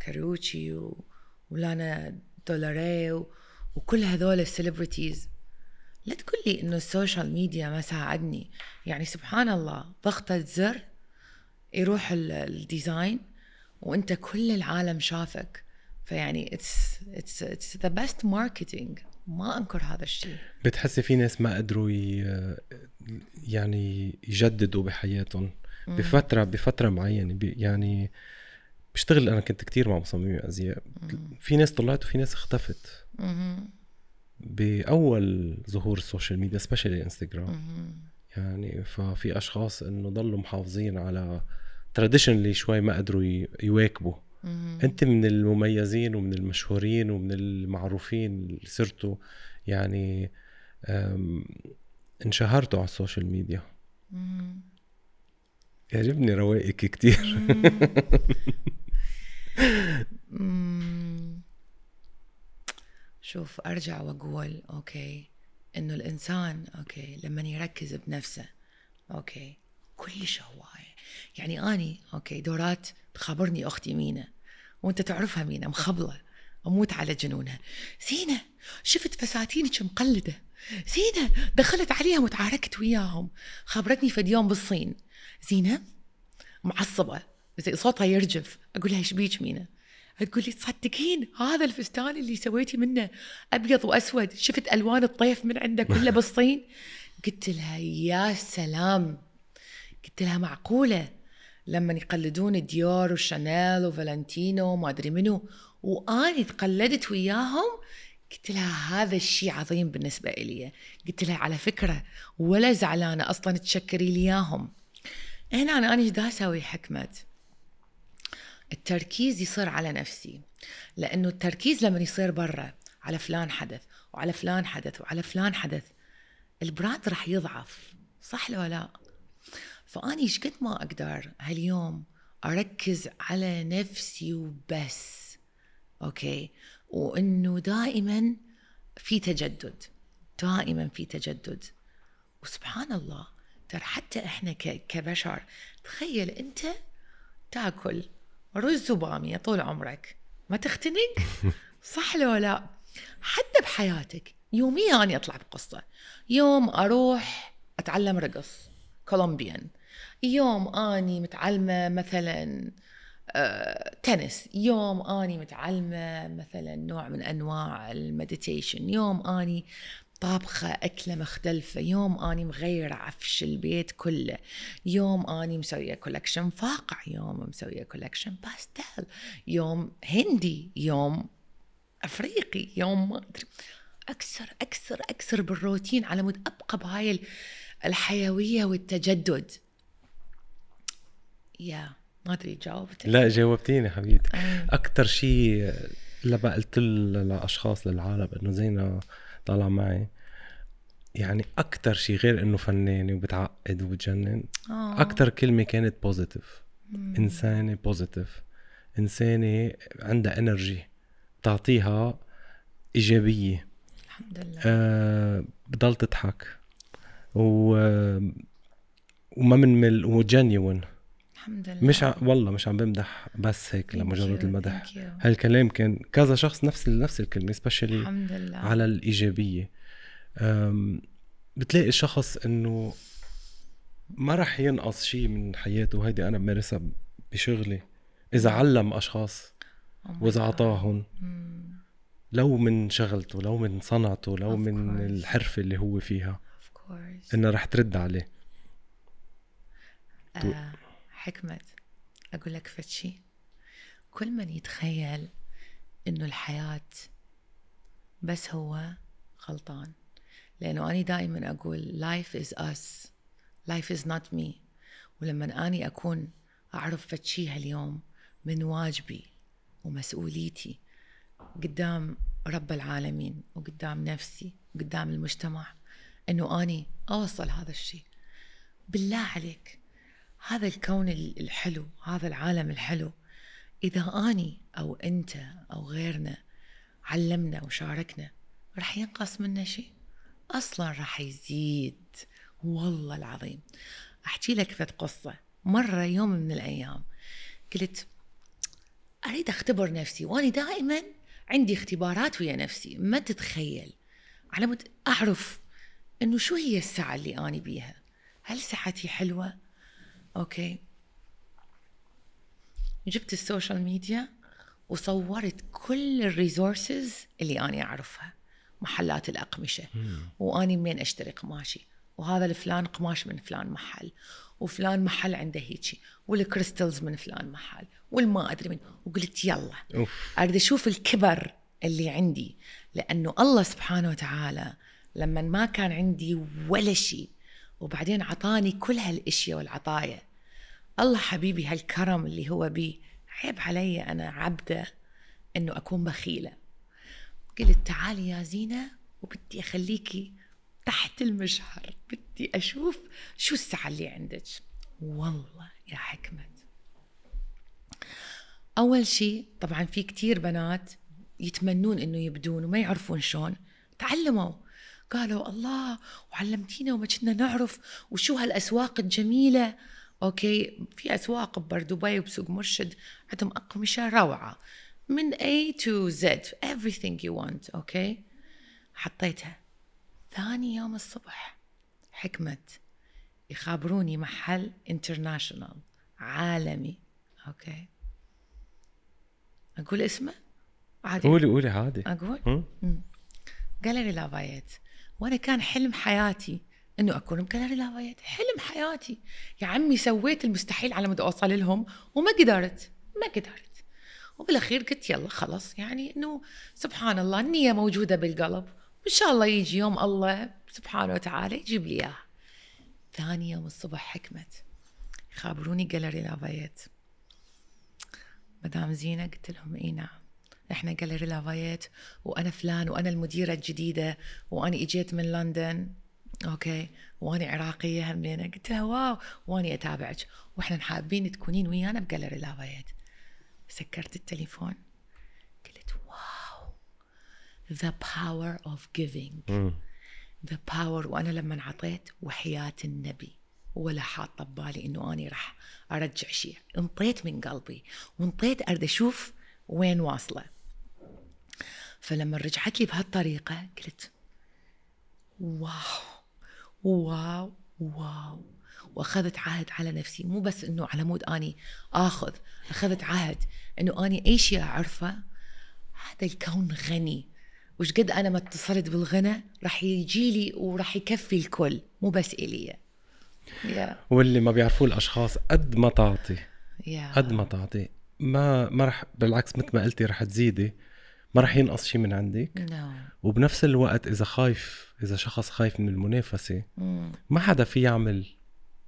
كاروتشي و... ولالا دولاري و... وكل هذول ال celebrities لا تقول لي إنه ال social media ما ساعدني. يعني سبحان الله ضغطة زر يروح ال design وإنت كل العالم شافك. فيعني it's it's it's the best marketing ما أنكر هذا الشيء. بتحسي في ناس ما قدروا يعني يجددوا بحياتهم بفتره بفترة معينة. يعني بشتغل أنا كنت كتير مع مصممي ازياء في ناس طلعت وفي ناس اختفت. بأول ظهور ال social media specially انستغرام يعني ففي أشخاص إنه ضلوا محافظين على traditionally شوي ما قدروا يواكبوا أنت من المميزين ومن المشهورين ومن المعروفين اللي صرتوا. يعني انشهرتوا على ال social media. يعجبني رواقك كتير. [LAUGHS] شوف أرجع وأقول okay. إنه الإنسان okay لما يركز بنفسه okay. كلش هواية. يعني أني okay دورات تخابرني أختي مينا. وأنت تعرفها مينا مخبلة. أموت على جنونها. زينة شفت فساتينك مقلده زينة دخلت عليها وتعاركت وياهم. خبرتني فد يوم بالصين. زينة معصبة. زي صوتها يرجف. أقول لها إيش بيك مينا؟ تقول لي تصدقين هذا الفستان اللي سويتي منه أبيض وأسود شفت ألوان الطيف من عنده كله بالصين؟ [LAUGHS] قلت لها يا سلام. قلت لها معقولة؟ لما يقلدون ديور وشانيل وفالنتينو وما أدري منو وأني تقلدت وياهم قلت لها هذا الشيء عظيم بالنسبة لي قلت لها على فكرة ولا زعلانة أصلا تشكري لي إياهم. هنا أنا إيش دا أسوي حكمت التركيز يصير على نفسي. لأنه التركيز لما يصير برا على فلان حدث وعلى فلان حدث وعلى فلان حدث ال brand راح يضعف صح لو لا؟ فأني إيش قد ما أقدر هاليوم أركز على نفسي وبس okay؟ وإنه دائما في تجدد دائما في تجدد. وسبحان الله ترى حتى إحنا كبشر تخيل أنت تاكل رز وباميه طول عمرك. ما تختنق؟ [LAUGHS] صح لو لا؟ حتى بحياتك يوميا اني اطلع بقصة. يوم أروح أتعلم رقص Colombian يوم أني متعلمة مثلا آه، تنس. يوم أني متعلمة مثلا نوع من أنواع ال meditation يوم أني طابخة أكلة مختلفة. يوم أني مغيرة عفش البيت كله. يوم أني مسوية collection فاقع. يوم مسوية collection pastel يوم هندي. يوم أفريقي. يوم ما أدري. أكثر أكثر أكثر بالروتين على مود أبقى بهاي الحيوية والتجدد. يا ما أدري جاوبت لا جاوبتيني حبيبتي. أكثر شيء لما قلت لأشخاص للعالم إنه زينه طالع معي. يعني أكثر شيء غير إنه فنانة وبتعقد وبتجنن. آه. أكثر كلمة كانت positive إنسانة positive إنسانة عندها energy تعطيها إيجابية. الحمد لله. آه بضل تضحك. و وما من وجنيون الحمد لله. مش ع... والله مش عم بمدح بس هيك لمجرد المدح. هالكلام كان كذا شخص نفس نفس الكلمة سبيشلي الحمد لله. على الإيجابية. أم... بتلاقي الشخص إنه ما رح ينقص شيء من حياته وهيدي أنا بمارسها بشغلي. إذا علم أشخاص oh وإذا أعطاهم لو من شغلته لو من صنعته لو of من course. الحرفة اللي هو فيها إنه رح ترد عليه. آه. حكمة. أقول لك فتشي كل من يتخيل إنه الحياة بس هو غلطان لأنه أنا دائما أقول life is us life is not me. ولما أني أكون أعرف فتشي هاليوم من واجبي ومسؤوليتي قدام رب العالمين وقدام نفسي وقدام المجتمع إنه أني أوصل هذا الشيء بالله عليك. هذا الكون الحلو هذا العالم الحلو. إذا أني أو أنت أو غيرنا علمنا وشاركنا رح ينقص منا شيء؟ أصلا رح يزيد. والله العظيم. أحكي لك فت قصة. مرة يوم من الأيام قلت أريد أختبر نفسي وأنا دائما عندي اختبارات ويا نفسي. ما تتخيل. على مود أعرف إنه شو هي الساعة اللي آني بيها؟ هل ساعتي حلوة؟ okay جبت ال social media وصورت كل ال resources اللي أنا أعرفها محلات الأقمشة. وأني منين أشتري قماشي وهذا الفلان قماش من فلان محل وفلان محل عنده هيجي وال crystals من فلان محل والما أدري من. وقلت يلا أوف. أريد أشوف الكبر اللي عندي. لأنه الله سبحانه وتعالى لما ما كان عندي ولا شيء وبعدين عطاني كل هالأشياء والعطايا الله حبيبي هالكرم اللي هو بي عيب علي أنا عبدة إنه أكون بخيلة. قلت تعالي يا زينة وبدي أخليكي تحت المجهر بدي أشوف شو الساعة اللي عندك. والله يا حكمت. أول شيء طبعا في كتير بنات يتمنون إنه يبدون وما يعرفون شلون. تعلموا. قالوا الله وعلمتينا وما كنا نعرف وشو هالأسواق الجميلة. أوكي؟ في أسواق بدبي وبسوق مرشد عندهم أقمشة روعة. من A to Z everything you want okay؟ حطيتها. ثاني يوم الصبح حكمت. يخابروني محل international عالمي okay؟ أقول اسمه؟ عادي. قولي قولي عادي. أقول؟ هم؟ جاليري لافايت وأنا كان حلم حياتي إنه أكون بجاليري لافايت حلم حياتي. يا عمي سويت المستحيل على مود أوصل لهم وما قدرت. ما قدرت. وبالأخير قلت يلا خلص. يعني إنه سبحان الله النية موجودة بالقلب. وإن شاء الله يجي يوم الله سبحانه وتعالى يجيب لي إياها. ثاني يوم الصبح حكمت. يخابروني جاليري لافايت مدام زينة قلت لهم إي نعم. إحنا جاليري لافايت وأنا فلان وأنا المديرة الجديدة وأنا إجيت من لندن. okay. وأنا عراقية همينة. قلت لها wow وأنا أتابعك. وإحنا حابين تكونين ويانا بجاليري لافايت سكرت التليفون. قلت wow power of giving. هم. the power وأنا لما عطيت وحياة النبي. ولا حاطه ببالي إنه أني راح أرجع شيء. انطيت من قلبي. وانطيت أريد أشوف وين واصلة. فلما رجعت لي بهالطريقة قلت wow wow wow. وأخذت عهد على نفسي. مو بس إنه على مود أني آخذ أخذت عهد إنه أني اي شيء اعرفه هذا الكون غني. وش قد أنا ما اتصلت بالغنى راح يجي لي وراح يكفي الكل. مو بس إلي. يا. واللي ما بيعرفوه الأشخاص قد ما تعطي. Yeah. قد ما تعطي. ما ما رح بالعكس مثل ما قلتي رح تزيدي. ما رح ينقص شيء من عندك. no وبنفس الوقت إذا خايف إذا شخص خايف من المنافسة مم. ما حدا في يعمل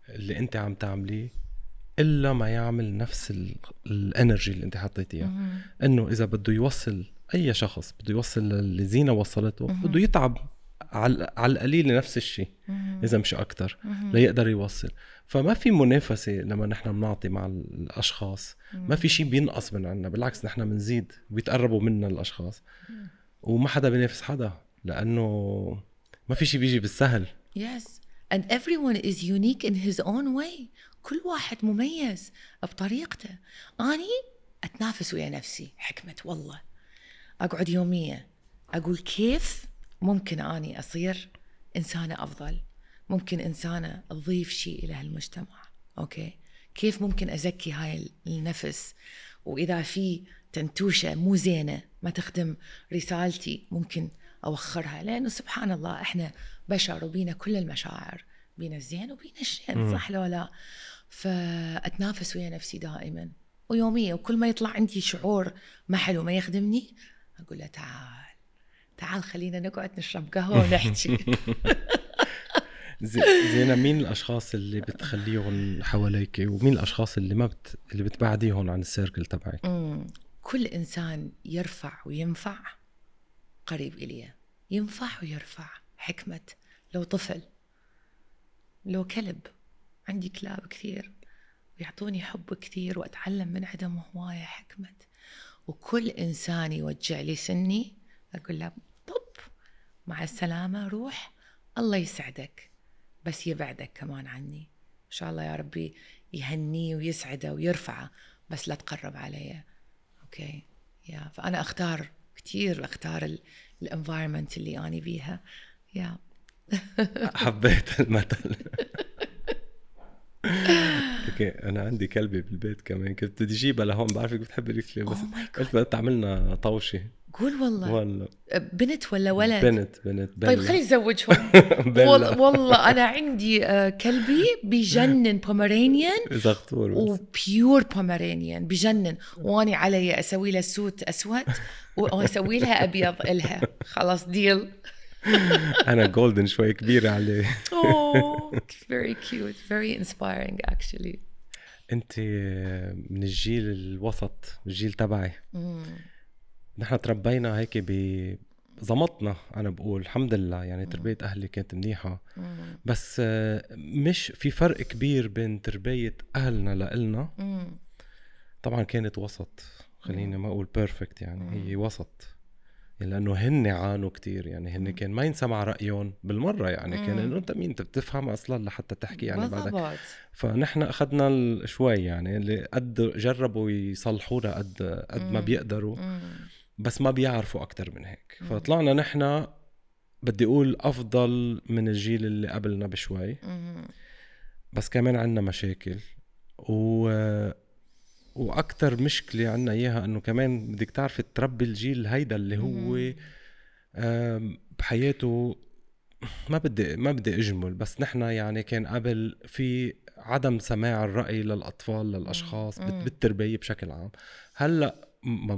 اللي أنت عم تعمليه إلا ما يعمل نفس ال- ال energy اللي أنت حطيتيها. إنه إذا بده يوصل أي شخص بده يوصل اللي زينة وصلته بده يتعب على على القليل نفس الشيء. إذا مش أكتر مم. ليقدر يوصل فما في منافسة لما نحن بنعطي مع الأشخاص ما في شيء بينقص من عنا بالعكس نحن بنزيد بيتقربوا منا الأشخاص وما حدا بينافس حدا لأنه ما في شيء بيجي بالسهل Yes. And everyone is unique in his own way. كل واحد مميز بطريقته. أني أتنافس ويا نفسي حكمة والله. أقعد يومية أقول كيف ممكن أني أصير إنسانة أفضل. ممكن إنسانة تضيف شيء إلى هالمجتمع. أوكي. كيف ممكن أزكي هاي النفس وإذا في تنتوشة مو زينة ما تخدم رسالتي ممكن أوخرها لأنه سبحان الله إحنا بشر وبينا كل المشاعر بينا الزين وبينا الشين صح لو لا؟ فأتنافس ويا نفسي دائما. ويوميا وكل ما يطلع عندي شعور ما حلو ما يخدمني أقول له تعال تعال خلينا نقعد نشرب قهوة ونحكي. [LAUGHS] زي- زينة مين الأشخاص اللي بتخليهم حواليك ومين الأشخاص اللي ما بت... اللي بتبعديهم عن السيركل تبعك. كل إنسان يرفع وينفع. قريب إلي ينفع ويرفع. حكمة. لو طفل. لو كلب. عندي كلاب كثير. ويعطوني حب كثير وأتعلم من عدم هواية. حكمة. وكل إنسان يوجع لي سني. أقول له طب مع السلامة روح. الله يسعدك. بس يبعدك كمان عني. إن شاء الله يا ربي يهنيه ويسعده ويرفعه. بس لا تقرب علي. Okay. Yeah فأنا أختار كتير أختار ال environment اللي اني بيها يا حبيت المثل. okay أنا عندي كلبه بالبيت كمان. كنت بدي اجيبها لهون؟ بعرفك بتحبي الكلاب بس Oh. قلت بدها تعملنا طوشه قول والله. والله. بنت ولا ولد؟ بنت بنت بلا طيب خلي بلا. [LAUGHS] والله, والله أنا عندي آه، كلبي بجنن بومرانيان زغطور وبيور بومرانيان بجنن. وأني علي أسوي لها سوت أسود واسوي لها أبيض إلها. خلاص ديل [LAUGHS] أنا جولدن شوي كبيرة عليه. [LAUGHS] oh very cute. Very inspiring actually. أنت من الجيل الوسط الجيل تبعي. نحن تربينا هيك ب زمطنا أنا بقول الحمد لله. يعني تربية أهلي كانت منيحة. بس آه، مش في فرق كبير بين تربية أهلنا لإلنا. طبعا كانت وسط. خليني ما أقول بيرفكت يعني هي وسط. لأنه هن عانوا كتير. يعني هن كان ما ينسمع رأيهم بالمرة يعني. كان إنه أنت مين؟ أنت بتفهم أصلا لحتى تحكي يعني بعدك. فنحن أخذنا شوي يعني اللي قد جربوا يصلحونا قد قد ما. بيقدروا. مم. بس ما بيعرفوا أكتر من هيك. فطلعنا نحن بدي أقول أفضل من الجيل اللي قبلنا بشوي. مم. بس كمان عنا مشاكل. و وأكثر مشكلة عنا إياها إنه كمان بدك تعرفي تربي الجيل هيدا اللي هو مم. بحياته ما بدي ما بدي أجمل. بس نحن يعني كان قبل في عدم سماع الرأي للأطفال للأشخاص مم. بالتربية بشكل عام. هلأ